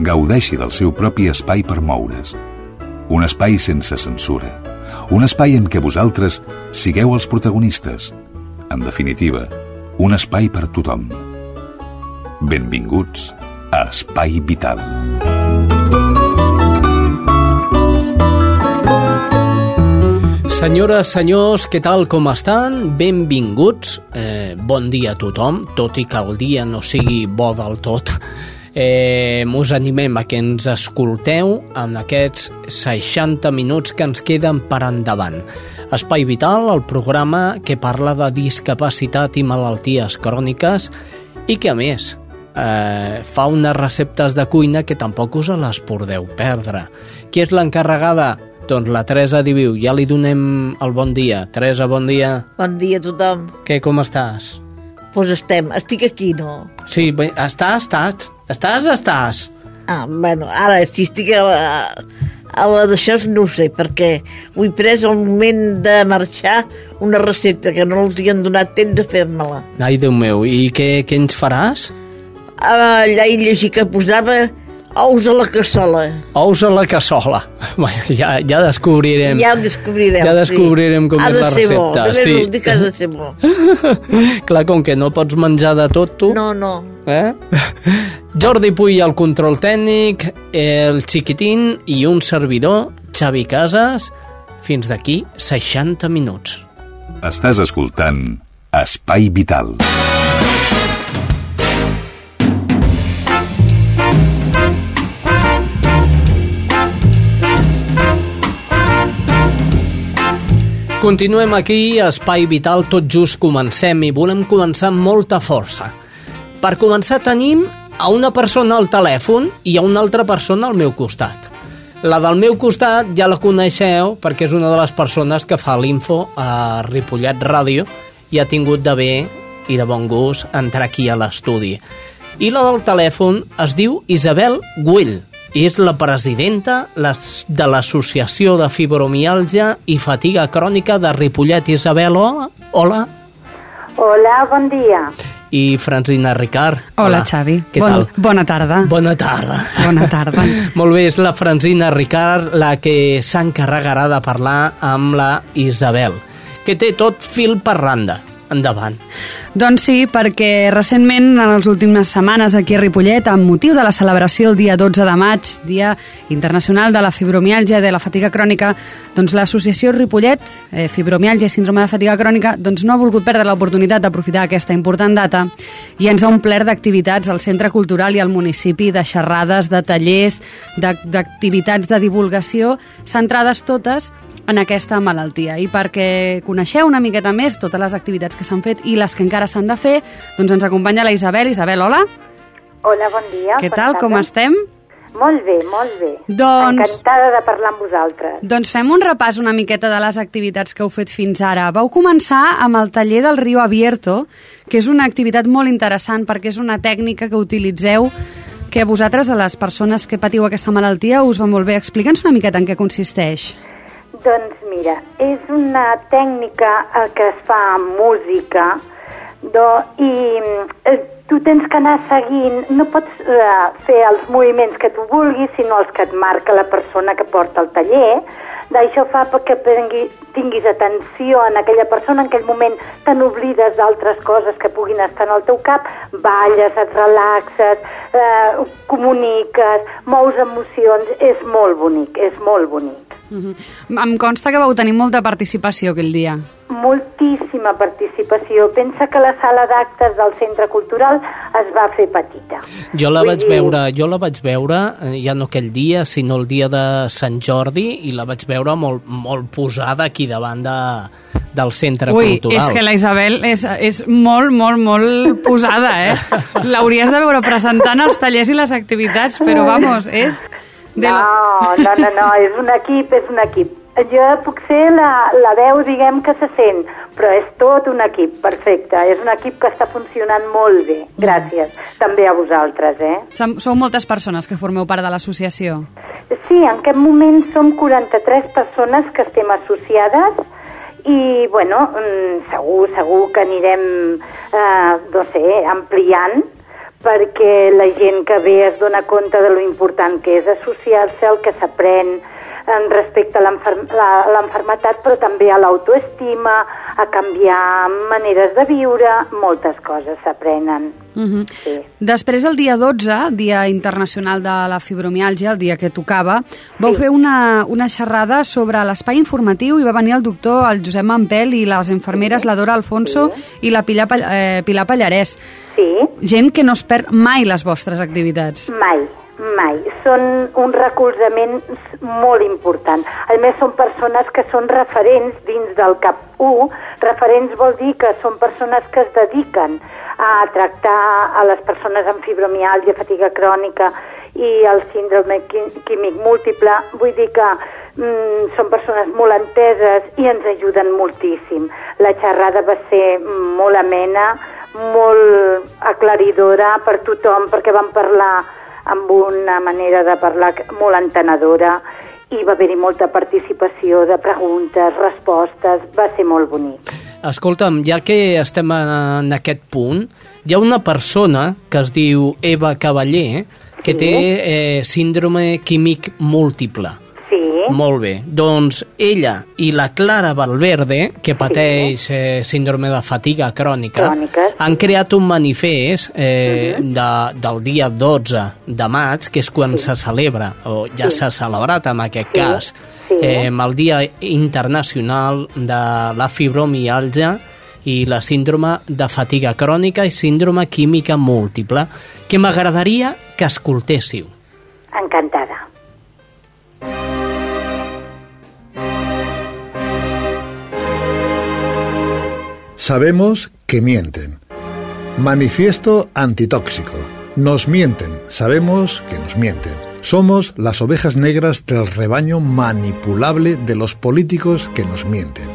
gaudeixi del seu propi espai per moure's. Un espai sense censura. Un espai en què vosaltres sigueu els protagonistes. En definitiva, un espai per tothom. Benvinguts a Espai Vital. Senyores, senyors, què tal, com estan? Benvinguts. Eh, bon dia a tothom, tot i que el dia no sigui bo del tot. Eh, us animem a que ens escolteu en aquests 60 minuts que ens queden per endavant. Espai Vital, el programa que parla de discapacitat i malalties cròniques i que, a més, eh, fa unes receptes de cuina que tampoc us les podeu perdre. Qui és l'encarregada? Doncs la Teresa Diviu, ja li donem el bon dia. Teresa, bon dia. Bon dia a tothom. Què, com estàs? Doncs pues estem, estic aquí, no? Sí, bé, estàs, estàs. Estàs, estàs. Ah, bueno, ara si estic a la, a la d'això no ho sé, perquè ho he pres al moment de marxar una recepta que no els hi han donat temps de fer-me-la. Ai, Déu meu, i què, què ens faràs? Allà he llegit que posava ous a la cassola. Ous a la cassola. Ja, ja descobrirem. Ja ho descobrirem, Ja descobrirem sí. com ha és la recepta. Bo. Sí. Dic que ha de ser bo. Clar, com que no pots menjar de tot, tu. No, no. Eh? Jordi Puy al control tècnic, el xiquitín i un servidor, Xavi Casas, fins d'aquí 60 minuts. Estàs escoltant Espai Vital. Continuem aquí, Espai Vital, tot just comencem i volem començar amb molta força. Per començar tenim a una persona al telèfon i a una altra persona al meu costat. La del meu costat ja la coneixeu perquè és una de les persones que fa l'info a Ripollet Ràdio i ha tingut de bé i de bon gust entrar aquí a l'estudi. I la del telèfon es diu Isabel Güell és la presidenta de l'Associació de Fibromialgia i Fatiga Crònica de Ripollet. Isabel, hola. Hola. Hola, bon dia. I Francina Ricard. Hola, Xavi. Què bon, tal? Bona tarda. Bona tarda. Bona tarda. Molt bé, és la Francina Ricard la que s'encarregarà de parlar amb la Isabel, que té tot fil per randa. Endavant. Doncs sí, perquè recentment, en les últimes setmanes aquí a Ripollet, amb motiu de la celebració el dia 12 de maig, Dia Internacional de la Fibromialgia i de la Fatiga Crònica, doncs l'associació Ripollet, eh, Fibromialgia i Síndrome de Fatiga Crònica, doncs no ha volgut perdre l'oportunitat d'aprofitar aquesta important data i ens ha omplert d'activitats al Centre Cultural i al municipi, de xerrades, de tallers, de- d'activitats de divulgació, centrades totes en aquesta malaltia. I perquè coneixeu una miqueta més totes les activitats que s'han fet i les que encara s'han de fer, doncs ens acompanya la Isabel. Isabel, hola. Hola, bon dia. Què tal, com tarda. estem? Molt bé, molt bé. Doncs- Encantada de parlar amb vosaltres. Doncs fem un repàs una miqueta de les activitats que heu fet fins ara. Vau començar amb el taller del riu Abierto, que és una activitat molt interessant perquè és una tècnica que utilitzeu que a vosaltres, a les persones que patiu aquesta malaltia, us va molt bé. Explica'ns una miqueta en què consisteix. Doncs mira, és una tècnica que es fa amb música do, i eh, tu tens que anar seguint, no pots eh, fer els moviments que tu vulguis, sinó els que et marca la persona que porta el taller. D'això fa perquè prengui, tinguis atenció en aquella persona, en aquell moment te n'oblides d'altres coses que puguin estar en el teu cap, balles, et relaxes, eh, comuniques, mous emocions, és molt bonic, és molt bonic. Uh -huh. Em consta que vau tenir molta participació aquell dia. Moltíssima participació. Pensa que la sala d'actes del Centre Cultural es va fer petita. Jo la Vull vaig dir, veure, jo la vaig veure eh, ja no aquell dia, sinó el dia de Sant Jordi i la vaig veure molt, molt posada aquí davant de, del centre Ui, cultural. és que la Isabel és, és molt, molt, molt posada, eh? L'hauries de veure presentant els tallers i les activitats, però vamos, és De no, la- no, no, no, és un equip, és un equip. Jo puc ser la, la veu, diguem, que se sent, però és tot un equip, perfecte. És un equip que està funcionant molt bé. Gràcies. També a vosaltres, eh? Som, sou moltes persones que formeu part de l'associació. Sí, en aquest moment som 43 persones que estem associades i, bueno, mm, segur, segur que anirem, eh, no sé, ampliant perquè la gent que ve es dona compte de lo important que és associar-se, el que s'aprèn respecte a l'enfermetat, però també a l'autoestima, a canviar maneres de viure, moltes coses s'aprenen. Uh -huh. Sí. Després, el dia 12, Dia Internacional de la Fibromiàlgia, el dia que tocava, vau Sí. fer una, una xerrada sobre l'espai informatiu i va venir el doctor, el Josep Mampel i les infermeres, la Dora Alfonso i la Pilar, eh, Pilar Pallarès. Sí, Gent que no es perd mai les vostres activitats. Mai, mai. Són un recolzament molt important. A més, són persones que són referents dins del CAP 1. Referents vol dir que són persones que es dediquen a tractar a les persones amb fibromiàlgia, fatiga crònica i el síndrome químic múltiple. Vull dir que mm, són persones molt enteses i ens ajuden moltíssim. La xerrada va ser molt amena, molt aclaridora per tothom, perquè vam parlar amb una manera de parlar molt entenedora i va haver-hi molta participació de preguntes, respostes, va ser molt bonic. Escolta'm, ja que estem en aquest punt, hi ha una persona que es diu Eva Cavaller que Sí. té eh, síndrome químic múltiple. Sí, Molt bé. Doncs ella i la Clara Valverde, que pateix eh, síndrome de fatiga crònica, Crònica, sí. han creat un manifest eh, de, del dia 12 de maig, que és quan se celebra, o ja Sí. s'ha celebrat en aquest Sí, cas, sí. eh, amb el Dia Internacional de la Fibromialgia i la síndrome de fatiga crònica i síndrome química múltiple, que m'agradaria que escoltéssiu. encantada. Sabemos que mienten. Manifiesto antitóxico. Nos mienten. Sabemos que nos mienten. Somos las ovejas negras del rebaño manipulable de los políticos que nos mienten.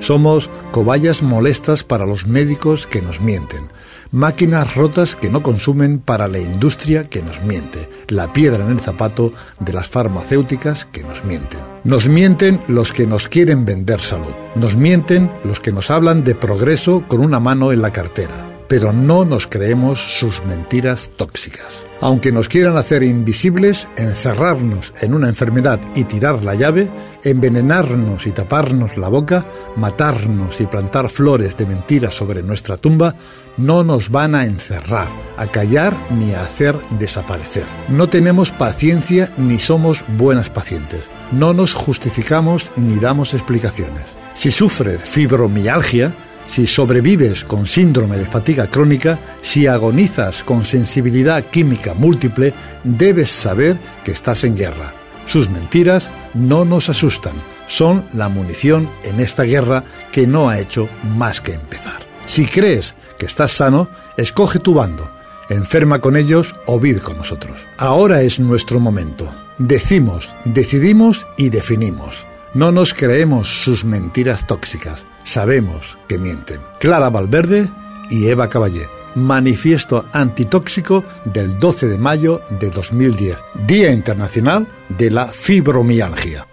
Somos cobayas molestas para los médicos que nos mienten. Máquinas rotas que no consumen para la industria que nos miente. La piedra en el zapato de las farmacéuticas que nos mienten. Nos mienten los que nos quieren vender salud. Nos mienten los que nos hablan de progreso con una mano en la cartera. Pero no nos creemos sus mentiras tóxicas. Aunque nos quieran hacer invisibles, encerrarnos en una enfermedad y tirar la llave, envenenarnos y taparnos la boca, matarnos y plantar flores de mentiras sobre nuestra tumba, no nos van a encerrar, a callar ni a hacer desaparecer. No tenemos paciencia ni somos buenas pacientes. No nos justificamos ni damos explicaciones. Si sufres fibromialgia, si sobrevives con síndrome de fatiga crónica, si agonizas con sensibilidad química múltiple, debes saber que estás en guerra. Sus mentiras no nos asustan, son la munición en esta guerra que no ha hecho más que empezar. Si crees que estás sano, escoge tu bando, enferma con ellos o vive con nosotros. Ahora es nuestro momento. Decimos, decidimos y definimos. No nos creemos sus mentiras tóxicas. Sabemos que mienten. Clara Valverde y Eva Caballé. Manifiesto antitóxico del 12 de mayo de 2010, Día Internacional de la Fibromialgia.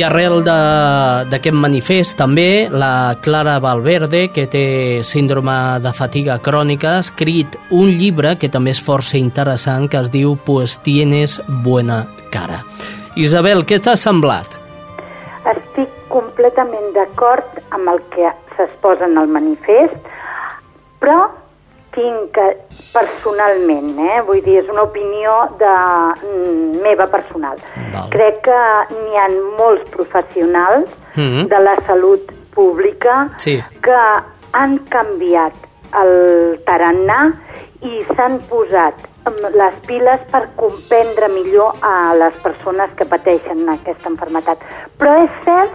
I arrel d'aquest manifest també la Clara Valverde, que té síndrome de fatiga crònica, ha escrit un llibre que també és força interessant que es diu Pues tienes buena cara. Isabel, què t'ha semblat? Estic completament d'acord amb el que s'exposa en el manifest, però tinc que, personalment, eh, vull dir, és una opinió de, mm, meva personal. Val. Crec que n'hi ha molts professionals Mhm. de la salut pública Sí. que han canviat el tarannà i s'han posat les piles per comprendre millor a les persones que pateixen aquesta enfermetat. Però és cert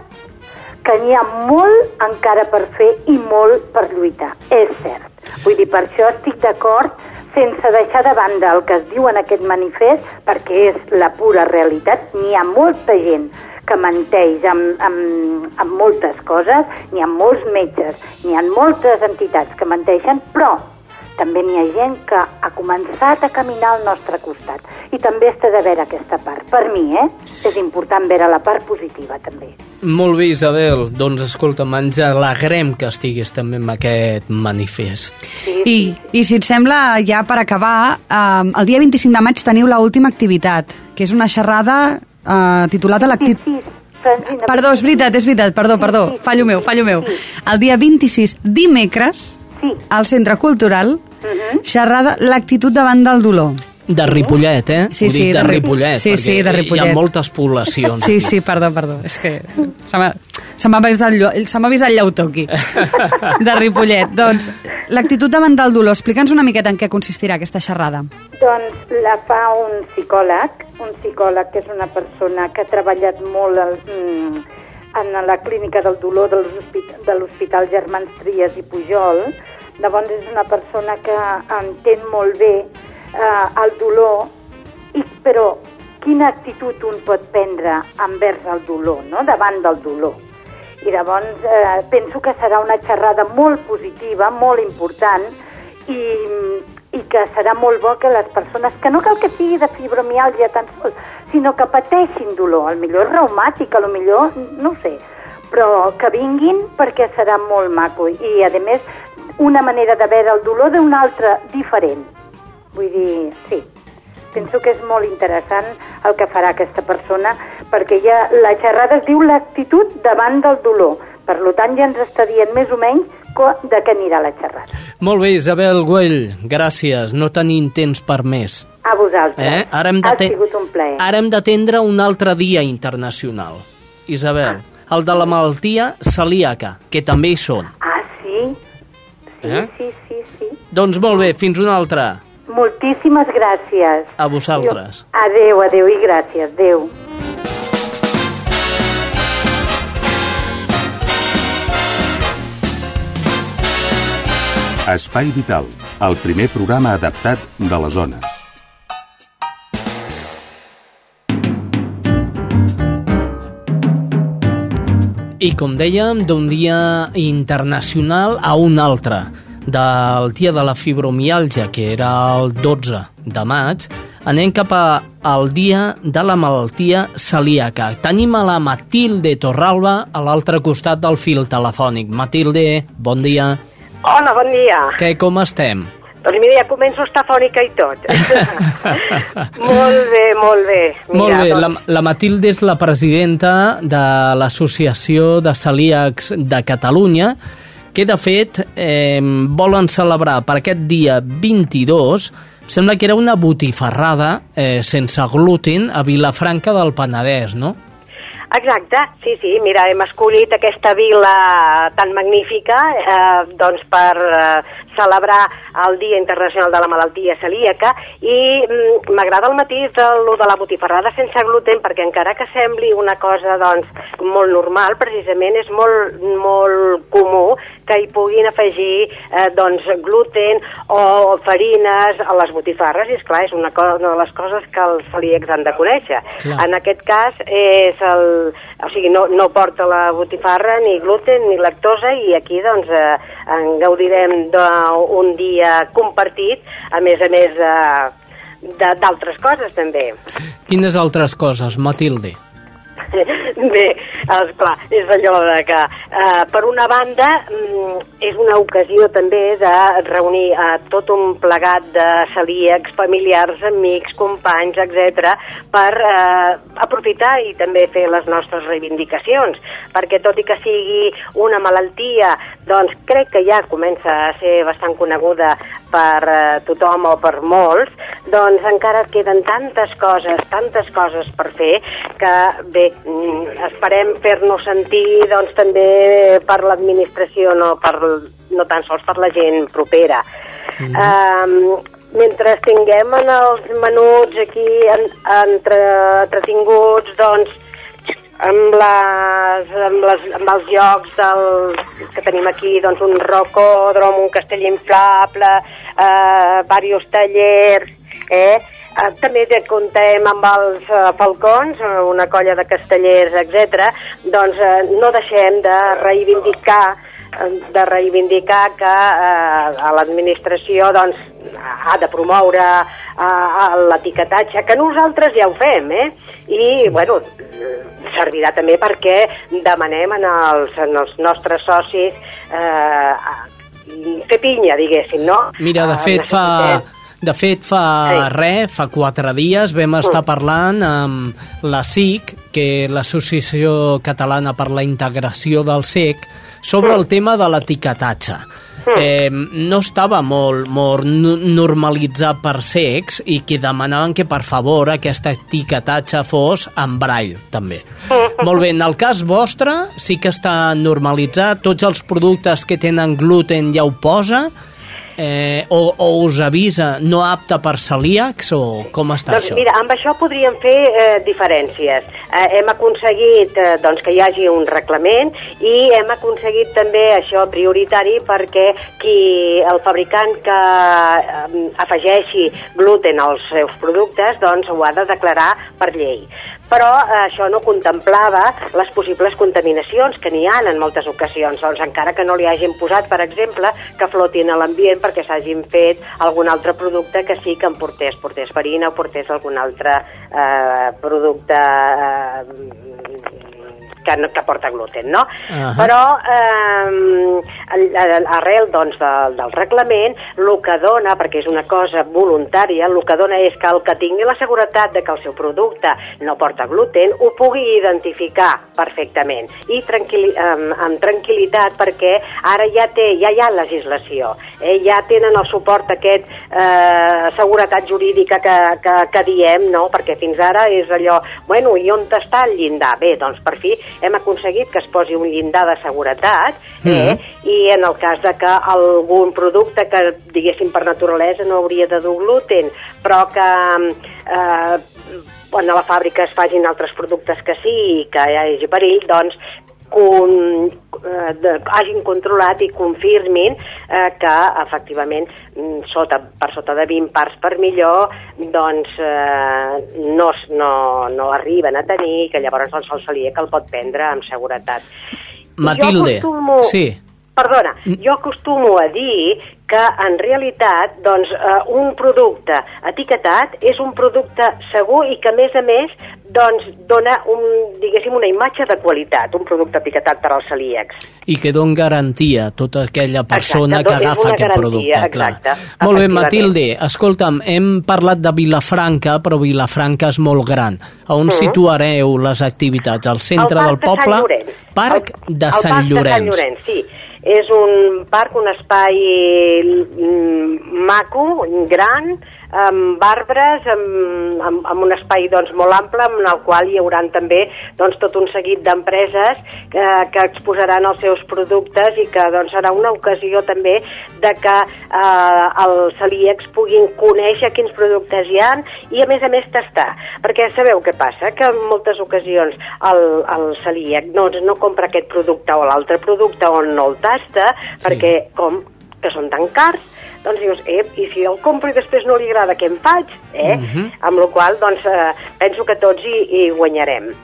que n'hi ha molt encara per fer i molt per lluitar. És cert. Vull dir, per això estic d'acord sense deixar de banda el que es diu en aquest manifest, perquè és la pura realitat, n'hi ha molta gent que menteix amb, amb, amb moltes coses, n'hi ha molts metges, n'hi ha moltes entitats que menteixen, però també n'hi ha gent que ha començat a caminar al nostre costat. I també està de veure aquesta part. Per mi, eh? És important veure la part positiva, també. Molt bé, Isabel. Doncs escolta'm, ens alegrem que estiguis també en aquest manifest. Sí, I, I si et sembla, ja per acabar, eh, el dia 25 de maig teniu l última activitat, que és una xerrada eh, titulada sí, Francina, Perdó, és veritat, és veritat, perdó, perdó, Sí, sí, fallo sí, meu, fallo meu. sí. El dia 26, dimecres, Sí. al Centre Cultural, Mhm. xerrada l'actitud davant del dolor. De Ripollet, eh? Sí, sí, de, de Ri- Ripollet, sí, sí, perquè de Hi Ripollet. ha moltes poblacions. Sí, sí, perdó, perdó, és que se m'ha vist, el, se vist el llautó aquí, de Ripollet. Doncs, l'actitud davant del dolor, explica'ns una miqueta en què consistirà aquesta xerrada. Doncs la fa un psicòleg, un psicòleg que és una persona que ha treballat molt al, mm, en la clínica del dolor de l'Hospital Germans Trias i Pujol. Llavors és una persona que entén molt bé eh, el dolor, i, però quina actitud un pot prendre envers el dolor, no? davant del dolor. I llavors eh, penso que serà una xerrada molt positiva, molt important i, i que serà molt bo que les persones, que no cal que sigui de fibromiàlgia tan sols, sinó que pateixin dolor, al millor és reumàtic, a lo millor, no sé, però que vinguin perquè serà molt maco i a més una manera de veure el dolor d'una altra diferent. Vull dir, sí, penso que és molt interessant el que farà aquesta persona perquè ja la xerrada es diu l'actitud davant del dolor. Per tant, ja ens està dient més o menys de què anirà la xerrada. Molt bé, Isabel Güell, gràcies. No tenim temps per més. A vosaltres. Eh? Ara hem ha sigut un plaer. Ara hem d'atendre un altre dia internacional. Isabel, el de la malaltia celíaca, que també hi són. Ah, Eh? sí, sí, sí. Doncs molt bé, fins una altra. Moltíssimes gràcies. A vosaltres. Adeu, adeu i gràcies. Adeu. Espai Vital, el primer programa adaptat de les zones. I com dèiem, d'un dia internacional a un altre. Del dia de la fibromialgia, que era el 12 de maig, anem cap a, al dia de la malaltia celíaca. Tenim a la Matilde Torralba a l'altre costat del fil telefònic. Matilde, bon dia. Hola, bon dia. Què, com estem? Doncs mira, ja començo a estar fònica i tot. molt bé, molt bé. Mira, Molt bé, la, doncs, la Matilde és la presidenta de l'Associació de Celíacs de Catalunya, que de fet eh, volen celebrar per aquest dia 22, sembla que era una botifarrada eh, sense gluten a Vilafranca del Penedès, no? Exacte, sí, sí, mira, hem escollit aquesta vila tan magnífica eh, doncs per eh, celebrar el Dia Internacional de la Malaltia Celíaca i mm, m'agrada el matís de lo de la botifarrada sense gluten perquè encara que sembli una cosa doncs molt normal, precisament és molt, molt comú que hi puguin afegir eh, doncs gluten o farines a les botifarres i és clar, és una, cosa, una de les coses que els celíacs han de conèixer. Clar. En aquest cas és el, o sigui, no, no porta la botifarra ni gluten ni lactosa i aquí doncs eh, en gaudirem d'un dia compartit, a més a més eh, d'altres coses també. Quines altres coses, Matilde? Bé, esclar, és allò de que, eh, per una banda, mm, és una ocasió també de reunir a tot un plegat de celíacs, familiars, amics, companys, etc per eh, aprofitar i també fer les nostres reivindicacions, perquè tot i que sigui una malaltia, doncs crec que ja comença a ser bastant coneguda per eh, tothom o per molts, doncs encara queden tantes coses, tantes coses per fer, que bé, mm, esperem fer-nos sentir doncs també per l'administració, no, per, no tan sols per la gent propera. Mm -hmm. mentre tinguem en els menuts aquí en, entre, entretinguts, doncs amb, les, amb, les, amb els llocs del, que tenim aquí, doncs un rocòdrom, un castell inflable, eh, diversos tallers, eh? Eh, també comptem amb els eh, falcons, una colla de castellers, etc. Doncs eh, no deixem de reivindicar de reivindicar que eh, a l'administració doncs, ha de promoure eh, l'etiquetatge, que nosaltres ja ho fem, eh? I, bueno, servirà també perquè demanem en els, en els nostres socis eh, fer pinya, diguéssim, no? Mira, de Eh, fet, fa, de fet, fa Sí. res, fa quatre dies vam estar parlant amb la SIC, que és l'Associació Catalana per la Integració del SEC, sobre el tema de l'etiquetatge. Eh, no estava molt, molt no- normalitzat per secs i que demanaven que, per favor, aquest etiquetatge fos en braille, també. Molt bé, en el cas vostre sí que està normalitzat, tots els productes que tenen gluten ja ho posa, eh, o, o us avisa no apte per celíacs o com està Doncs això? mira, amb això podríem fer eh, diferències. Eh, hem aconseguit eh, doncs, que hi hagi un reglament i hem aconseguit també això prioritari perquè qui, el fabricant que eh, afegeixi gluten als seus productes doncs ho ha de declarar per llei però eh, això no contemplava les possibles contaminacions que n'hi ha en moltes ocasions, doncs encara que no li hagin posat, per exemple, que flotin a l'ambient perquè s'hagin fet algun altre producte que sí que en portés, portés farina o portés algun altre eh, producte eh, que, no, que porta gluten, no? Ahà. Però eh, el- el- arrel doncs, del, del reglament, el que dona, perquè és una cosa voluntària, el que dona és que el que tingui la seguretat de que el seu producte no porta gluten ho pugui identificar perfectament i tranquil, amb, amb tranquil·litat perquè ara ja té, ja hi ha legislació, eh? ja tenen el suport aquest eh, seguretat jurídica que, que, que diem, no? perquè fins ara és allò, bueno, i on està el llindar? Bé, doncs per fi hem aconseguit que es posi un llindar de seguretat eh? Mhm. i en el cas de que algun producte que, diguéssim, per naturalesa no hauria de dur gluten, però que eh, quan a la fàbrica es facin altres productes que sí i que hi hagi perill, doncs con, eh, de, hagin controlat i confirmin eh, que efectivament mm, sota, per sota de 20 parts per millor doncs eh, no, no, no arriben a tenir que llavors doncs, el celíac el pot prendre amb seguretat. Matilde, Jo acostumo, sí. Perdona, jo acostumo a dir que en realitat doncs, eh, un producte etiquetat és un producte segur i que a més a més doncs, dona un, diguéssim, una imatge de qualitat, un producte etiquetat per als celíacs. I que don garantia a tota aquella persona Exacte, que agafa aquest garantia, producte. exacte, clar. Molt bé. Matilde, escolta'm, hem parlat de Vilafranca, però Vilafranca és molt gran. A on Mhm. situareu les activitats? Al centre El del Parc de poble? Sant Llorenç. Parc de el Sant Parc Llorenç. de Sant Llorenç, sí. És un parc, un espai mm, maco, gran, amb arbres, amb, amb, amb un espai doncs, molt ample, en el qual hi haurà també doncs, tot un seguit d'empreses que, que exposaran els seus productes i que doncs, serà una ocasió també de que eh, els celíacs puguin conèixer quins productes hi han i a més a més tastar. Perquè sabeu què passa? Que en moltes ocasions el, el celíac no, no compra aquest producte o l'altre producte o no el tasta Sí. perquè com que són tan cars doncs dius, eh, i si el compro i després no li agrada, què em faig? Eh? Mhm. Amb la qual doncs, eh, penso que tots hi, hi guanyarem.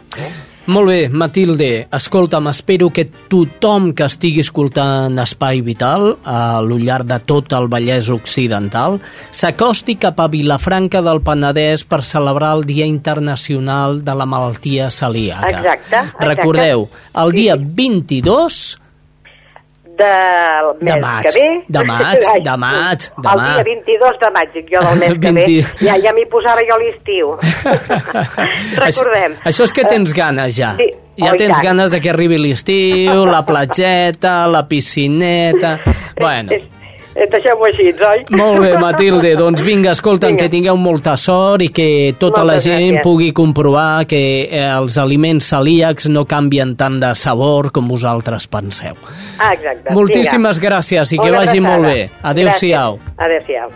Molt bé, Matilde, escolta'm, espero que tothom que estigui escoltant Espai Vital a lo llarg de tot el Vallès Occidental s'acosti cap a Vilafranca del Penedès per celebrar el Dia Internacional de la Malaltia Celíaca. Exacte, exacte. Recordeu, el dia sí. 22 del mes maig, que ve... de maig, Ai, de maig, de el maig. dia 22 de maig, dic jo, del mes que 20. ve. Ja, ja m'hi posaré jo l'estiu. Recordem. Això, això és que tens ganes ja. Sí. Ja Oh, tens ganes de que arribi l'estiu, la platgeta, la piscineta... Bueno, És, és, Deixem-ho així, oi? molt bé, Matilde. Doncs vinga, escolta'm, Vinga. que tingueu molta sort i que tota la Moltes gent gràcies. pugui comprovar que eh, els aliments celíacs no canvien tant de sabor com vosaltres penseu. Ah, exacte. Moltíssimes Vinga. gràcies i que Una vagi abraçada. molt bé. Adéu-siau. Adéu-siau.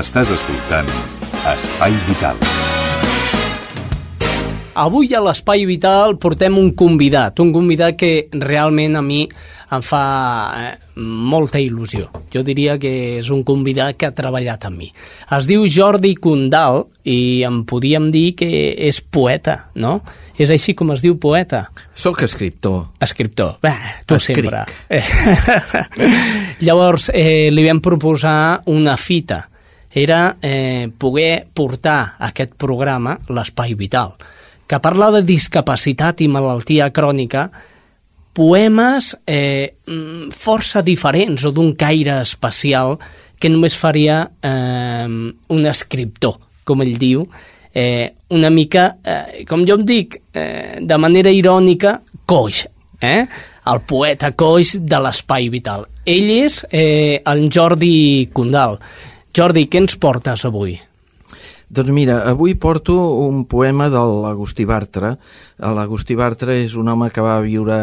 Estàs escoltant Espai Vital. Avui a l'Espai Vital portem un convidat, un convidat que realment a mi em fa eh, molta il·lusió. Jo diria que és un convidat que ha treballat amb mi. Es diu Jordi Condal i em podíem dir que és poeta, no? És així com es diu poeta? Soc escriptor. Escriptor. Bé, tu Escric. sempre. Llavors, eh, li vam proposar una fita. Era eh, poder portar aquest programa l'Espai Vital, que parla de discapacitat i malaltia crònica, poemes eh, mm, força diferents o d'un caire especial que només faria eh, un escriptor, com ell diu, eh, una mica, eh, com jo em dic, eh, de manera irònica, coix, eh? el poeta coix de l'espai vital. Ell és eh, el Jordi Condal. Jordi, què ens portes avui? Doncs mira, avui porto un poema de l'Agustí Bartra. L'Agustí Bartra és un home que va viure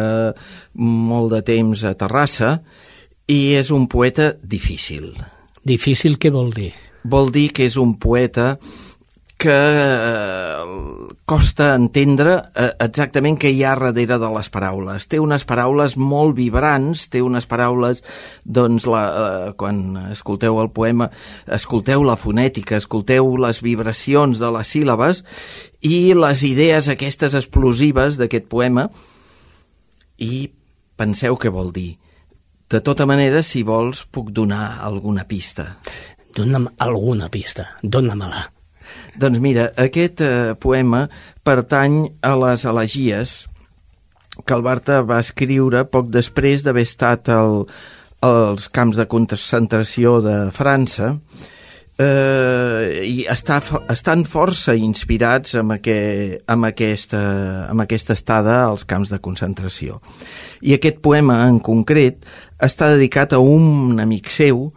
molt de temps a Terrassa i és un poeta difícil. Difícil què vol dir? Vol dir que és un poeta que eh, costa entendre eh, exactament què hi ha darrere de les paraules. Té unes paraules molt vibrants, té unes paraules, doncs, la, eh, quan escolteu el poema, escolteu la fonètica, escolteu les vibracions de les síl·labes i les idees aquestes explosives d'aquest poema i penseu què vol dir. De tota manera, si vols, puc donar alguna pista. Dóna'm alguna pista, dóna-me-la. Doncs mira, aquest eh, poema pertany a les elegies que el Barta va escriure poc després d'haver estat al, als camps de concentració de França eh, i està, estan força inspirats amb, aqu amb, aquesta, amb aquesta estada als camps de concentració. I aquest poema en concret està dedicat a un amic seu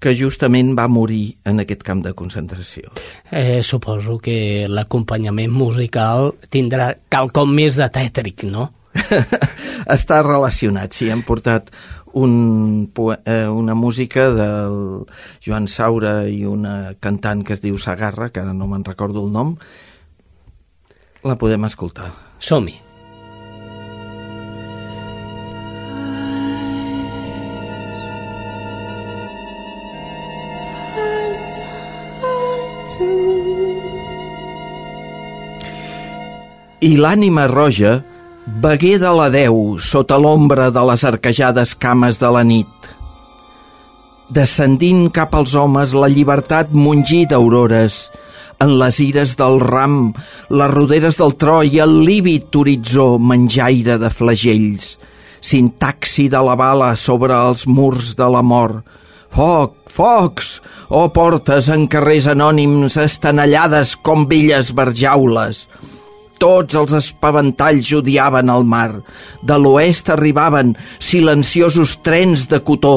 que justament va morir en aquest camp de concentració. Eh, suposo que l'acompanyament musical tindrà quelcom més de tètric, no? Està relacionat, sí, hem portat un, eh, una música del Joan Saura i una cantant que es diu Sagarra, que ara no me'n recordo el nom, la podem escoltar. Som-hi. I l'ànima roja begué de la Déu sota l'ombra de les arquejades cames de la nit. Descendint cap als homes la llibertat mungí d'aurores, en les ires del ram, les roderes del tro i el líbid horitzó menjaire de flagells, sintaxi de la bala sobre els murs de la mort. Foc, focs, o oh, portes en carrers anònims estenellades com velles verjaules, tots els espaventalls odiaven el mar. De l'oest arribaven silenciosos trens de cotó,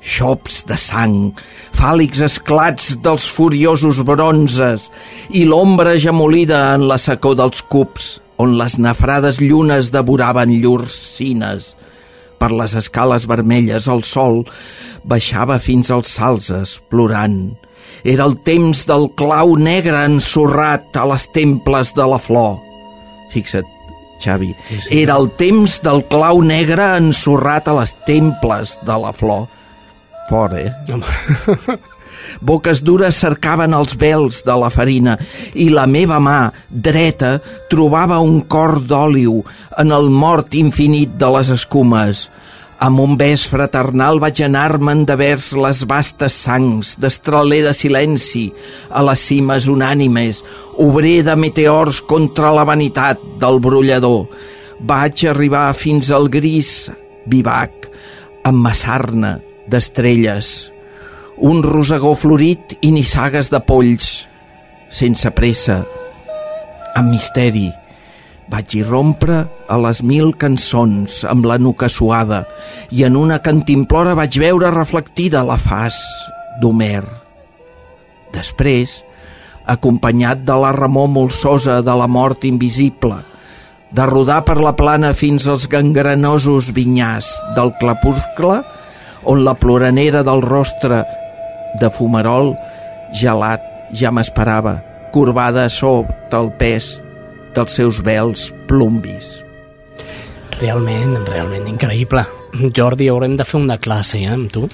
xops de sang, fàlics esclats dels furiosos bronzes i l'ombra gemolida en la secó dels cups, on les nafrades llunes devoraven llurs cines. Per les escales vermelles el sol baixava fins als salzes, plorant. Era el temps del clau negre ensorrat a les temples de la flor Fixa't, Xavi. Sí, sí. Era el temps del clau negre ensorrat a les temples de la flor. Fora, eh? Boques dures cercaven els vels de la farina i la meva mà dreta trobava un cor d'òliu en el mort infinit de les escumes. Amb un bes fraternal vaig anar-me'n de vers les vastes sangs, d'estraler de silenci, a les cimes unànimes, obrer de meteors contra la vanitat del brollador. Vaig arribar fins al gris vivac, amb massarna d'estrelles, un rosegó florit i nissagues de polls, sense pressa, amb misteri, vaig irrompre a les mil cançons amb la nuca suada i en una cantimplora vaig veure reflectida la faç d'Homer. Després, acompanyat de la remor molsosa de la mort invisible, de rodar per la plana fins als gangrenosos vinyars del clapuscle, on la ploranera del rostre de fumarol gelat ja m'esperava, corbada sota el pes dels seus vels plumbis. Realment, realment increïble. Jordi, haurem de fer una classe eh, amb tu.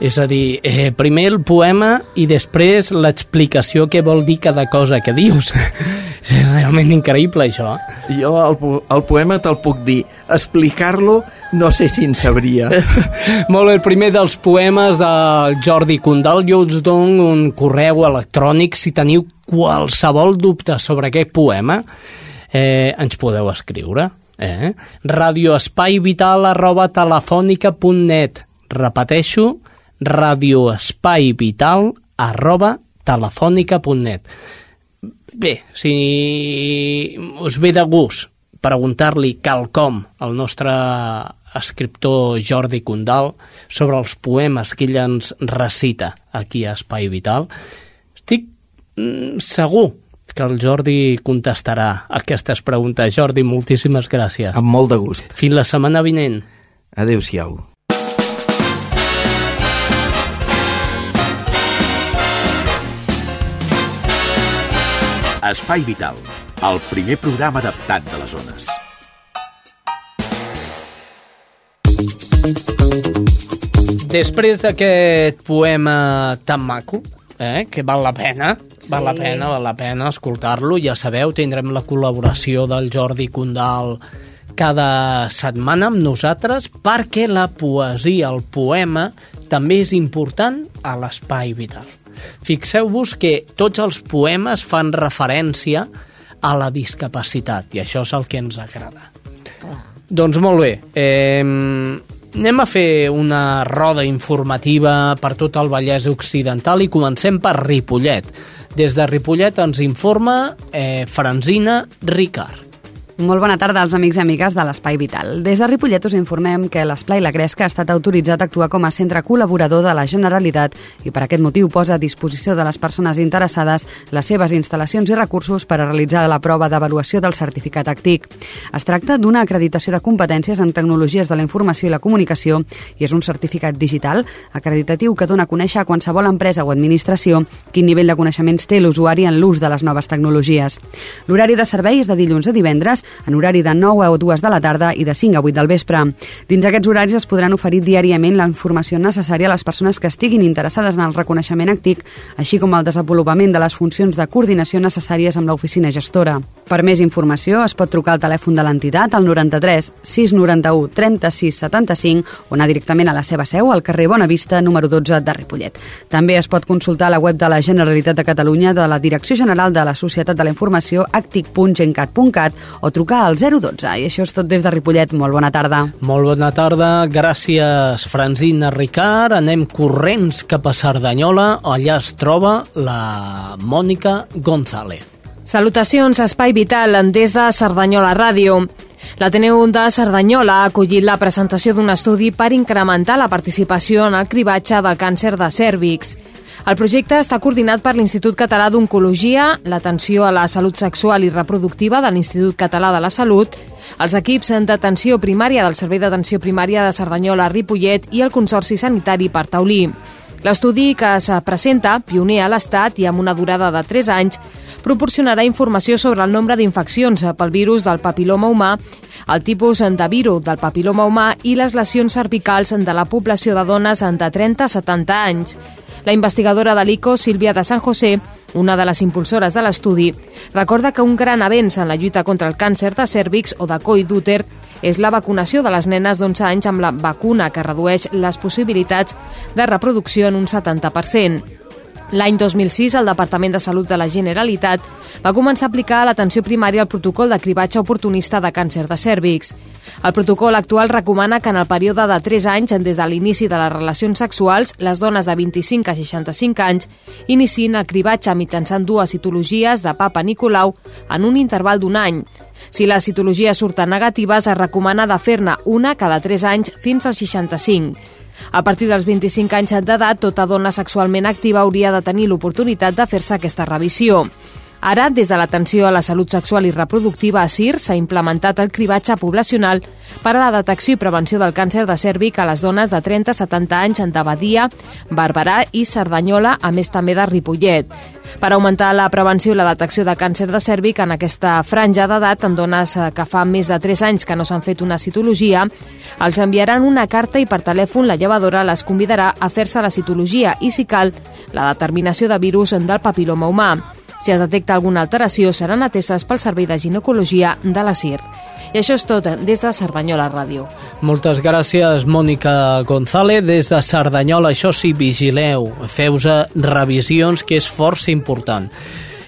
És a dir, eh, primer el poema i després l'explicació què vol dir cada cosa que dius. és realment increïble, això. Jo el, el poema te'l puc dir. Explicar-lo no sé si en sabria. Molt bé, el primer dels poemes del Jordi Condal. Jo us dono un correu electrònic si teniu qualsevol dubte sobre aquest poema. Eh, ens podeu escriure Eh? radioespaivital arroba repeteixo radioespaivital arroba bé, si us ve de gust preguntar-li quelcom al nostre escriptor Jordi Condal sobre els poemes que ell ens recita aquí a Espai Vital, estic mm, segur que el Jordi contestarà aquestes preguntes. Jordi, moltíssimes gràcies. Amb molt de gust. Fins la setmana vinent. Adéu-siau. Espai Vital, el primer programa adaptat de les zones. Després d'aquest poema tan maco, eh, que val la pena, sí. val la pena, val la pena escoltar-lo. Ja sabeu, tindrem la col·laboració del Jordi Condal cada setmana amb nosaltres perquè la poesia, el poema, també és important a l'espai vital. Fixeu-vos que tots els poemes fan referència a la discapacitat i això és el que ens agrada. Clar. Doncs molt bé, eh, Anem a fer una roda informativa per tot el Vallès Occidental i comencem per Ripollet. Des de Ripollet ens informa eh, Franzina Ricard. Molt bona tarda als amics i amigues de l'Espai Vital. Des de Ripollet us informem que l'Esplai La Gresca ha estat autoritzat a actuar com a centre col·laborador de la Generalitat i per aquest motiu posa a disposició de les persones interessades les seves instal·lacions i recursos per a realitzar la prova d'avaluació del certificat ACTIC. Es tracta d'una acreditació de competències en tecnologies de la informació i la comunicació i és un certificat digital acreditatiu que dona a conèixer a qualsevol empresa o administració quin nivell de coneixements té l'usuari en l'ús de les noves tecnologies. L'horari de servei és de dilluns a divendres en horari de 9 a 2 de la tarda i de 5 a 8 del vespre. Dins aquests horaris es podran oferir diàriament la informació necessària a les persones que estiguin interessades en el reconeixement actic, així com el desenvolupament de les funcions de coordinació necessàries amb l'oficina gestora. Per més informació es pot trucar al telèfon de l'entitat al 93 691 36 75 o anar directament a la seva seu al carrer Bonavista número 12 de Ripollet. També es pot consultar la web de la Generalitat de Catalunya de la Direcció General de la Societat de la Informació actic.gencat.cat o trucar al 012. I això és tot des de Ripollet. Molt bona tarda. Molt bona tarda. Gràcies, Franzina Ricard. Anem corrents cap a Cerdanyola. Allà es troba la Mònica González. Salutacions, Espai Vital, des de Cerdanyola Ràdio. L'Ateneu de Cerdanyola ha acollit la presentació d'un estudi per incrementar la participació en el cribatge del càncer de cèrvix. El projecte està coordinat per l'Institut Català d'Oncologia, l'Atenció a la Salut Sexual i Reproductiva de l'Institut Català de la Salut, els equips d'atenció primària del Servei d'Atenció Primària de Cerdanyola, Ripollet i el Consorci Sanitari per Taulí. L'estudi que es presenta, pioner a l'Estat i amb una durada de 3 anys, proporcionarà informació sobre el nombre d'infeccions pel virus del papiloma humà, el tipus de virus del papiloma humà i les lesions cervicals de la població de dones de 30 a 70 anys. La investigadora de l'ICO, Sílvia de San José, una de les impulsores de l'estudi, recorda que un gran avenç en la lluita contra el càncer de cèrvix o de coi d'úter és la vacunació de les nenes d'11 anys amb la vacuna que redueix les possibilitats de reproducció en un 70%. L'any 2006, el Departament de Salut de la Generalitat va començar a aplicar a l'atenció primària el protocol de cribatge oportunista de càncer de cèrvix. El protocol actual recomana que en el període de 3 anys des de l'inici de les relacions sexuals, les dones de 25 a 65 anys iniciïn el cribatge mitjançant dues citologies de papa Nicolau en un interval d'un any. Si les citologies surten negatives, es recomana de fer-ne una cada 3 anys fins als 65. A partir dels 25 anys d'edat, tota dona sexualment activa hauria de tenir l'oportunitat de fer-se aquesta revisió. Ara, des de l'atenció a la salut sexual i reproductiva a CIR, s'ha implementat el cribatge poblacional per a la detecció i prevenció del càncer de cèrvic a les dones de 30 a 70 anys en Badia, Barberà i Cerdanyola, a més també de Ripollet. Per augmentar la prevenció i la detecció de càncer de cèrvic en aquesta franja d'edat en dones eh, que fa més de 3 anys que no s'han fet una citologia, els enviaran una carta i per telèfon la llevadora les convidarà a fer-se la citologia i, si cal, la determinació de virus del papiloma humà. Si es detecta alguna alteració, seran ateses pel Servei de Ginecologia de la CIR. I això és tot des de Cerdanyola Ràdio. Moltes gràcies, Mònica González. Des de Cerdanyola, això sí, vigileu, feu revisions, que és força important.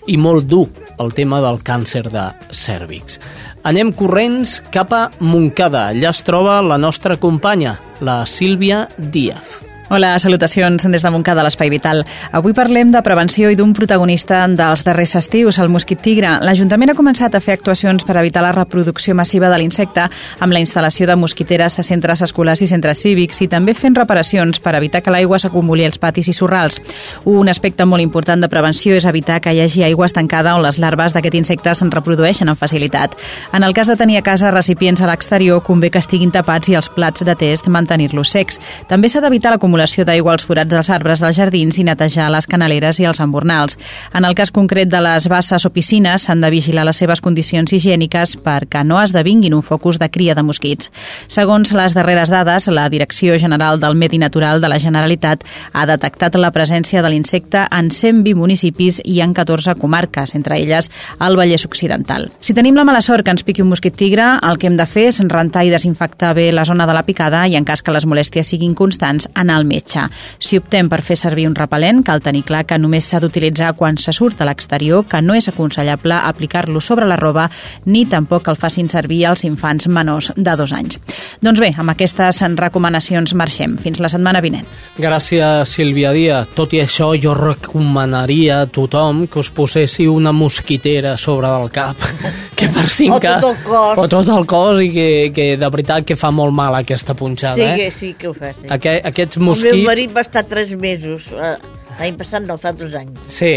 I molt dur, el tema del càncer de cèrvix. Anem corrents cap a Montcada. Allà es troba la nostra companya, la Sílvia Díaz. Hola, salutacions des de Montcada, l'Espai Vital. Avui parlem de prevenció i d'un protagonista dels darrers estius, el mosquit tigre. L'Ajuntament ha començat a fer actuacions per evitar la reproducció massiva de l'insecte amb la instal·lació de mosquiteres a centres escolars i centres cívics i també fent reparacions per evitar que l'aigua s'acumuli als patis i sorrals. Un aspecte molt important de prevenció és evitar que hi hagi aigua estancada on les larves d'aquest insecte se'n reprodueixen amb facilitat. En el cas de tenir a casa recipients a l'exterior, convé que estiguin tapats i els plats de test mantenir-los secs. També s'ha d'evitar l'acumulació acumulació d'aigua als forats dels arbres dels jardins i netejar les canaleres i els embornals. En el cas concret de les basses o piscines, s'han de vigilar les seves condicions higièniques perquè no esdevinguin un focus de cria de mosquits. Segons les darreres dades, la Direcció General del Medi Natural de la Generalitat ha detectat la presència de l'insecte en 120 municipis i en 14 comarques, entre elles el Vallès Occidental. Si tenim la mala sort que ens piqui un mosquit tigre, el que hem de fer és rentar i desinfectar bé la zona de la picada i en cas que les molèsties siguin constants, anar al metge. Si optem per fer servir un repel·lent, cal tenir clar que només s'ha d'utilitzar quan se surt a l'exterior, que no és aconsellable aplicar-lo sobre la roba, ni tampoc que el facin servir als infants menors de dos anys. Doncs bé, amb aquestes recomanacions marxem. Fins la setmana vinent. Gràcies, Sílvia Díaz. Tot i això, jo recomanaria a tothom que us poséssiu una mosquitera sobre del cap, que per cinc... O tot el cos. O tot el cos, i que, que de veritat que fa molt mal aquesta punxada, sí, eh? que, sí que ho fa, sí. Aqu aquests mosquits mosquit... El meu marit va estar tres mesos, eh, l'any passat no, fa dos anys. Sí.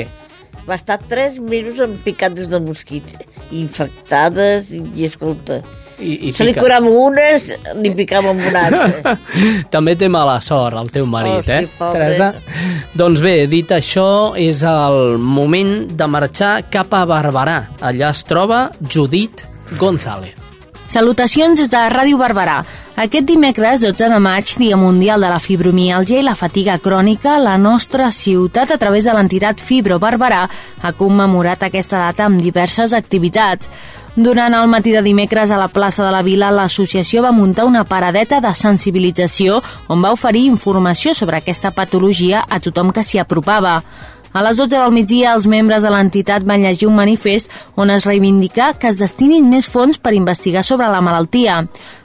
Va estar tres mesos amb picades de mosquits, infectades, i, escolta... I, i Se li curava unes, li picava amb una altra. També té mala sort el teu marit, oh, sí, eh, Teresa? Doncs bé, dit això, és el moment de marxar cap a Barberà. Allà es troba Judit González. Salutacions des de Ràdio Barberà. Aquest dimecres, 12 de maig, Dia Mundial de la Fibromialgia i la Fatiga Crònica, la nostra ciutat, a través de l'entitat Fibro Barberà, ha commemorat aquesta data amb diverses activitats. Durant el matí de dimecres a la plaça de la Vila, l'associació va muntar una paradeta de sensibilització on va oferir informació sobre aquesta patologia a tothom que s'hi apropava. A les 12 del migdia, els membres de l'entitat van llegir un manifest on es reivindica que es destinin més fons per investigar sobre la malaltia.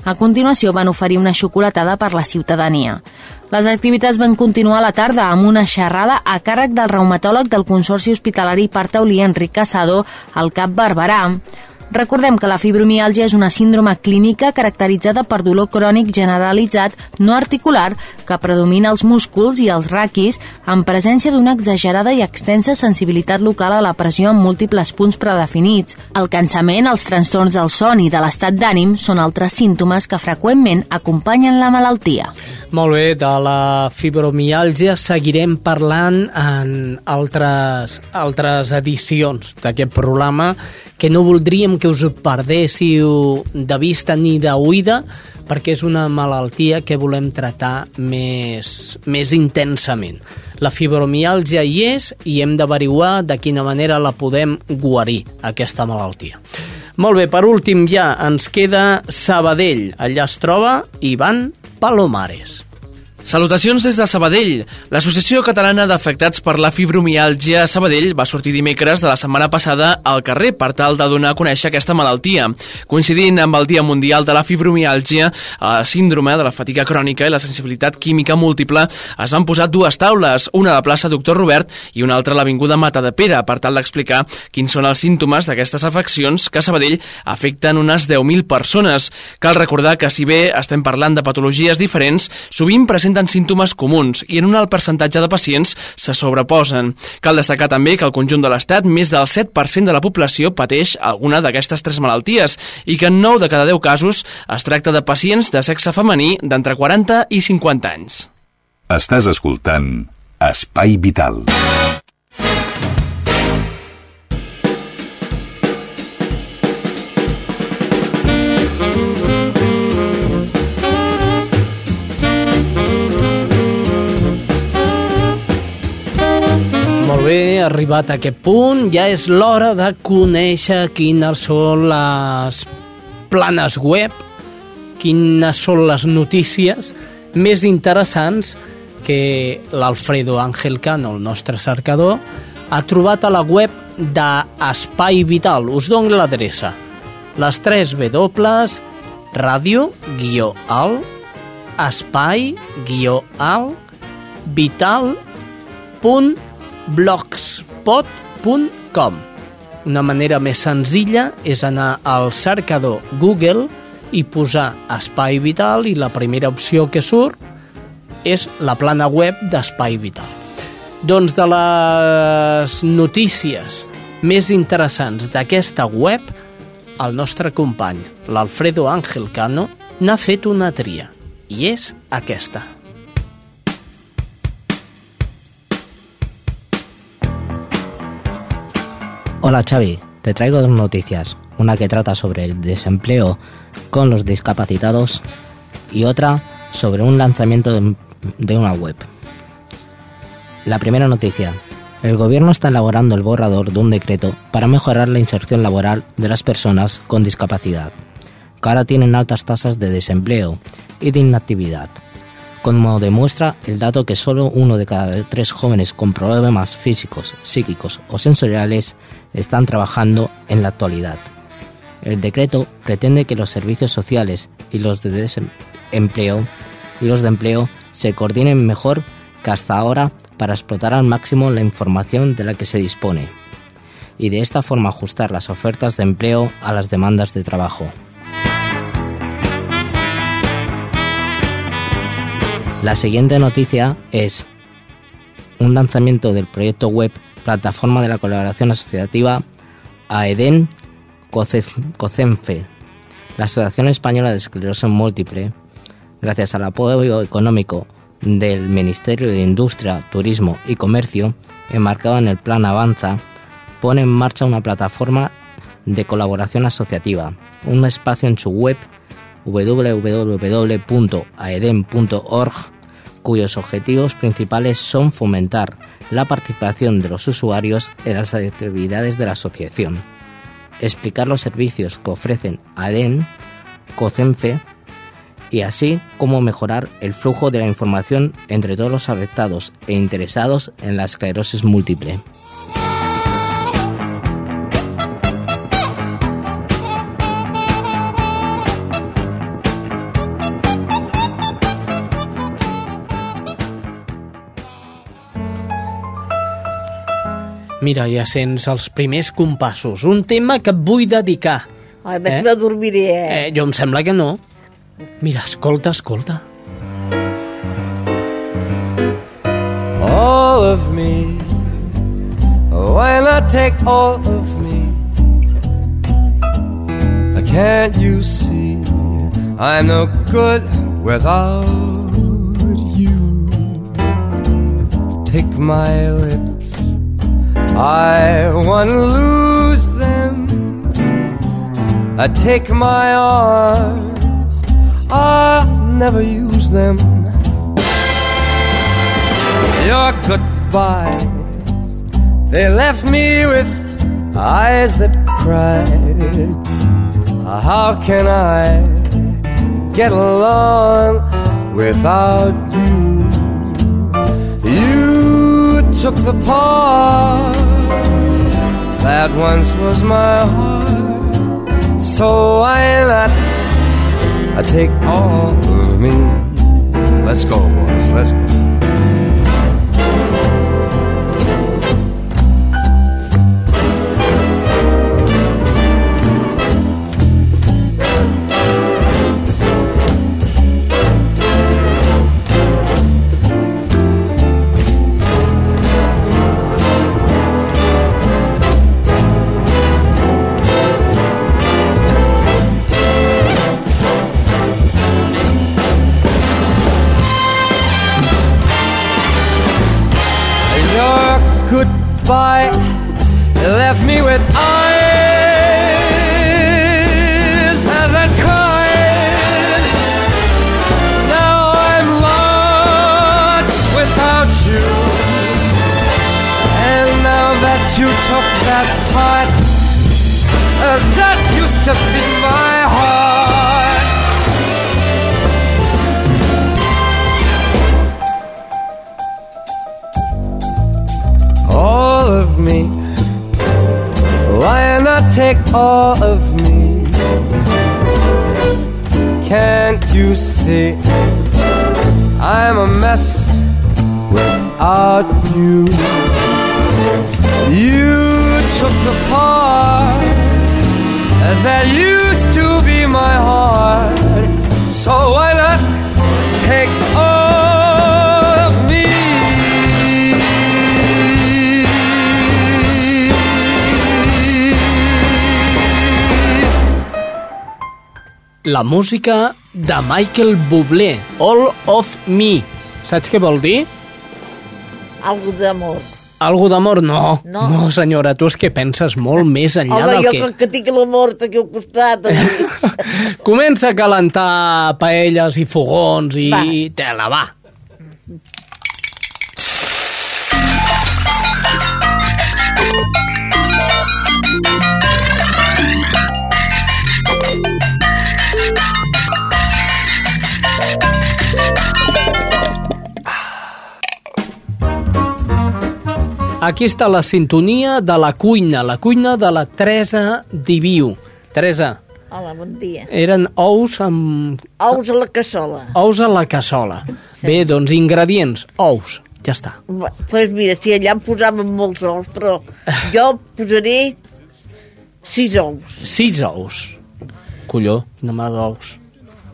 A continuació, van oferir una xocolatada per la ciutadania. Les activitats van continuar a la tarda amb una xerrada a càrrec del reumatòleg del Consorci Hospitalari Partaulí, Enric Casado, al Cap Barberà. Recordem que la fibromiàlgia és una síndrome clínica caracteritzada per dolor crònic generalitzat no articular que predomina els músculs i els raquis en presència d'una exagerada i extensa sensibilitat local a la pressió en múltiples punts predefinits. El cansament, els trastorns del son i de l'estat d'ànim són altres símptomes que freqüentment acompanyen la malaltia. Molt bé, de la fibromiàlgia seguirem parlant en altres, altres edicions d'aquest programa que no voldríem que us perdéssiu de vista ni d'oïda perquè és una malaltia que volem tractar més, més intensament. La fibromialgia hi és i hem d'averiguar de quina manera la podem guarir, aquesta malaltia. Molt bé, per últim ja ens queda Sabadell. Allà es troba Ivan Palomares. Salutacions des de Sabadell. L'Associació Catalana d'Afectats per la Fibromiàlgia Sabadell va sortir dimecres de la setmana passada al carrer per tal de donar a conèixer aquesta malaltia. Coincidint amb el Dia Mundial de la Fibromiàlgia, la síndrome de la fatiga crònica i la sensibilitat química múltiple, es van posar dues taules, una a la plaça Doctor Robert i una altra a l'Avinguda Mata de Pere, per tal d'explicar quins són els símptomes d'aquestes afeccions que a Sabadell afecten unes 10.000 persones. Cal recordar que si bé estem parlant de patologies diferents, sovint presenten presenten símptomes comuns i en un alt percentatge de pacients se sobreposen. Cal destacar també que al conjunt de l'Estat més del 7% de la població pateix alguna d'aquestes tres malalties i que en 9 de cada 10 casos es tracta de pacients de sexe femení d'entre 40 i 50 anys. Estàs escoltant Espai Vital. Molt bé, arribat a aquest punt, ja és l'hora de conèixer quines són les planes web, quines són les notícies més interessants que l'Alfredo Ángel Cano, el nostre cercador, ha trobat a la web d'Espai Vital. Us dono l'adreça. Les 3 W, ràdio, guió al, espai, guió al, vital, punt, blogspot.com Una manera més senzilla és anar al cercador Google i posar Espai Vital i la primera opció que surt és la plana web d'Espai Vital. Doncs de les notícies més interessants d'aquesta web, el nostre company, l'Alfredo Ángel Cano, n'ha fet una tria, i és aquesta. Hola Xavi, te traigo dos noticias, una que trata sobre el desempleo con los discapacitados y otra sobre un lanzamiento de, una web. La primera noticia. El gobierno está elaborando el borrador de un decreto para mejorar la inserción laboral de las personas con discapacidad, que ahora tienen altas tasas de desempleo y de inactividad, como demuestra el dato que solo uno de cada tres jóvenes con problemas físicos, psíquicos o sensoriales están trabajando en la actualidad. El decreto pretende que los servicios sociales y los de empleo se coordinen mejor que hasta ahora para explotar al máximo la información de la que se dispone y de esta forma ajustar las ofertas de empleo a las demandas de trabajo. La siguiente noticia es un lanzamiento del proyecto web Plataforma de la Colaboración Asociativa AEDEN COCENFE, la Asociación Española de Esclerosis Múltiple, gracias al apoyo económico del Ministerio de Industria, Turismo y Comercio, enmarcado en el Plan Avanza, pone en marcha una plataforma de colaboración asociativa, un espacio en su web www.aeden.org cuyos objetivos principales son fomentar la participación de los usuarios en las actividades de la asociación, explicar los servicios que ofrecen ADEN, COCENFE y así cómo mejorar el flujo de la información entre todos los afectados e interesados en la esclerosis múltiple. Mira, ja sents els primers compassos. Un tema que et vull dedicar. Ai, més eh? no dormiré, eh? eh? Jo em sembla que no. Mira, escolta, escolta. All of me Why not take all of me Can't you see I'm no good without you Take my lips I wanna lose them. I take my arms. I'll never use them. Your goodbyes They left me with eyes that cried. How can I get along without you? You took the part that once was my heart. So why not I take all of me? Let's go, boys. Let's go. That used to be my heart. All of me, why not take all of me? Can't you see I'm a mess without you? You took the part that used to be my heart. So why not take all of me? La música de Michael Bublé, All of Me. Saps què vol dir? Algo d'amor. Algo d'amor? No. No. no, senyora, tu és que penses molt més enllà Home, del jo que... que... que tinc l'amor aquí al costat. Comença a calentar paelles i fogons i Va. tela, va. Aquí està la sintonia de la cuina, la cuina de la Teresa Diviu. Teresa, Hola, bon dia. eren ous amb Ous a la cassola. ous a la cassola. Sí. Bé, doncs ingredients, ous, ja està. Doncs pues mira, si allà em posaven molts ous, però jo posaré sis ous. Sis ous. Colló, quina mà d'ous.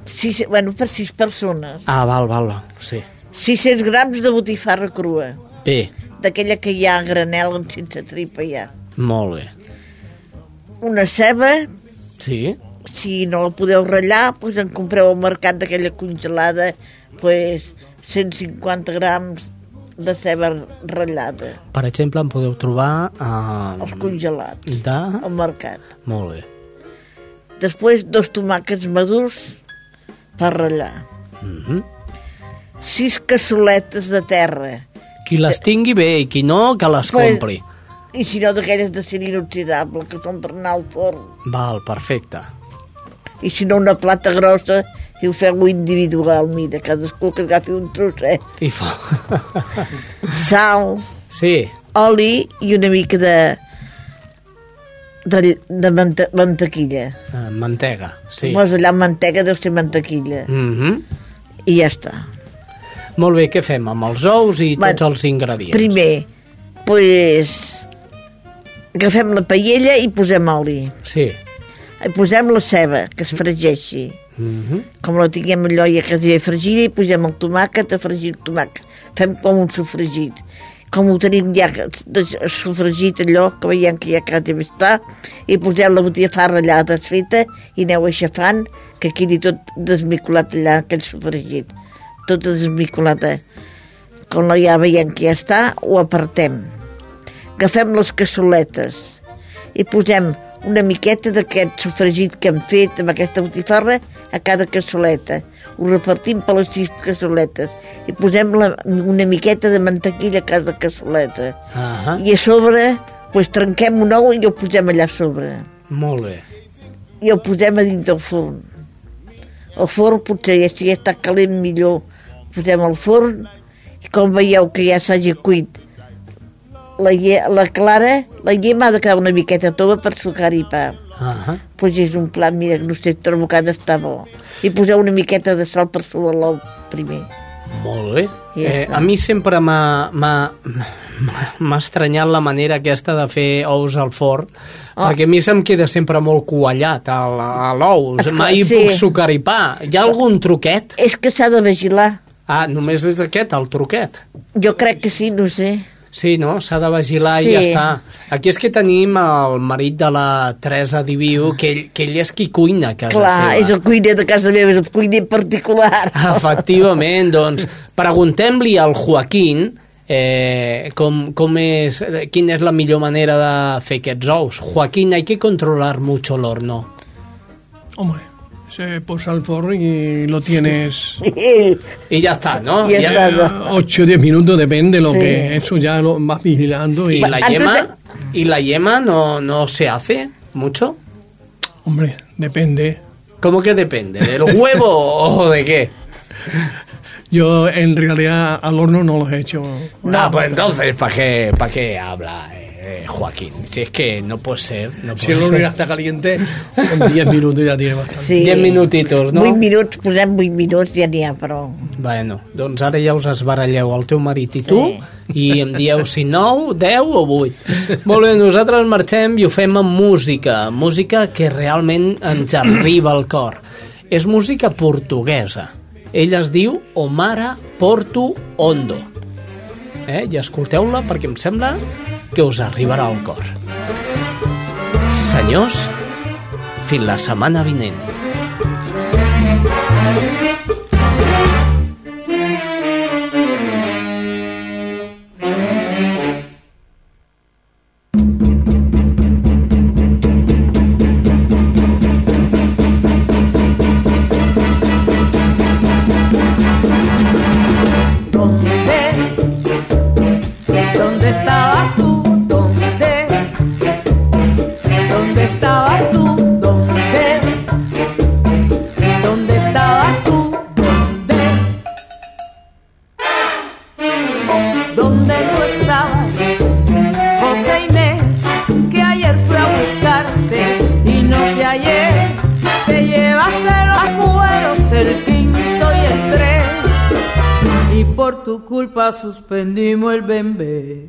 Sis, bueno, per sis persones. Ah, val, val, val, sí. 600 grams de botifarra crua. Bé, D'aquella que hi ha a granel sense tripa ja. molt bé. Una ceba, Sí? si no la podeu ratllar, doncs en compreu al mercat d'aquella congelada, doncs 150 grams de ceba ratllada, Per exemple, en podeu trobar... Uh, els congelats, de... al mercat. Molt bé. Després, dos tomàquets madurs per ratllar. Mm -hmm. Sis cassoletes de terra. Qui les tingui bé i qui no, que les Pues- compri. I si no, d'aquelles de ser inoxidable, que són per anar al forn. Val, perfecte. I si no, una plata grossa i ho feu individual, mira, cadascú que agafi un trosset. I fa... Sal, Sí, oli i una mica de de, de mante, mantequilla. uh, mantega, sí. Posa allà mantega, deu ser mantequilla. Mm -hmm. I ja està. Molt bé, què fem amb els ous i Bueno, tots els ingredients? Primer, pues, agafem la paella i posem oli. Sí. I posem la ceba, que es fregeixi. Mm -hmm. Com la tinguem allò ja quasi fregida, i posem el tomàquet a fregir el tomàquet. Fem com un sofregit. Com ho tenim ja sofregit allò, que veiem que ja quasi bé està, i posem la botifarra allà desfeta i aneu aixafant, que quedi tot desmicolat allà, aquell sofregit. Tot desmicolat. Eh? Com ja veiem que ja està, ho apartem. Agafem les cassoletes i posem una miqueta d'aquest sofregit que hem fet amb aquesta botifarra a cada cassoleta. Ho repartim per les sis cassoletes i posem la, una miqueta de mantequilla a cada cassoleta. Ah I a sobre pues, trenquem un ou i ho posem allà sobre. Molt bé. I ho posem a dins del forn. El forn potser si ja està calent millor, posem al forn i com veieu que ja s'hagi cuit la, la clara, la llema ha de quedar una miqueta tova per sucar-hi pa. Ah Pues és un plat, mira, no sé, trobo que ha d'estar bo. I poseu una miqueta de sal per sobre l'ou primer. Molt bé. Ja Eh, està. a mi sempre m'ha m'ha- estranyat la manera aquesta de fer ous al forn, Ah. perquè a mi se'm queda sempre molt cuallat a l- a l'ou. Esclar, Mai sí. puc pa. Hi ha algun truquet? És que s'ha de vigilar. Ah, només és aquest, el truquet. Jo crec que sí, no sé. Sí, no? S'ha de vigilar Sí. i ja està. Aquí és que tenim el marit de la Teresa Diviu, que ell, que ell és qui cuina a casa Clar, seva. és el cuiner de casa meva, és el cuiner particular. Efectivament, doncs, preguntem-li al Joaquín eh, com, com és, quina és la millor manera de fer aquests ous. Joaquín, hay que controlar mucho el horno. Hombre, se posa al forno y lo tienes Y ya está, ¿no? Ya Ya- está, ¿no? 8 o 10 minutos, depende de lo Sí. que eso ya lo vas vigilando y ¿Y la yema? de- ¿Y la yema no, no se hace mucho? Hombre, depende. ¿Cómo que depende? ¿Del huevo o de qué? Yo en realidad al horno no los he hecho. No, pues entonces, ¿para qué, para qué habla eh, Joaquín? Si es que no puede ser. No Si puede el horno ser. está caliente, en 10 minutos ja tiene bastante. Sí. Diez minutitos, no? 8 minuts, posem 8 minuts, ja n'hi ha, però... Bueno, doncs ara ja us esbaralleu el teu marit i tu i em dieu si 9, 10 o 8. Molt bé, nosaltres marxem i ho fem amb música, música que realment ens arriba al cor. És música portuguesa. Ella es diu Omara Porto Ondo. Eh? I escolteu-la perquè em sembla que us arribarà al cor. Senyors, fins la setmana vinent. ¿Dónde? ¿Dónde estabas tú? El bembé.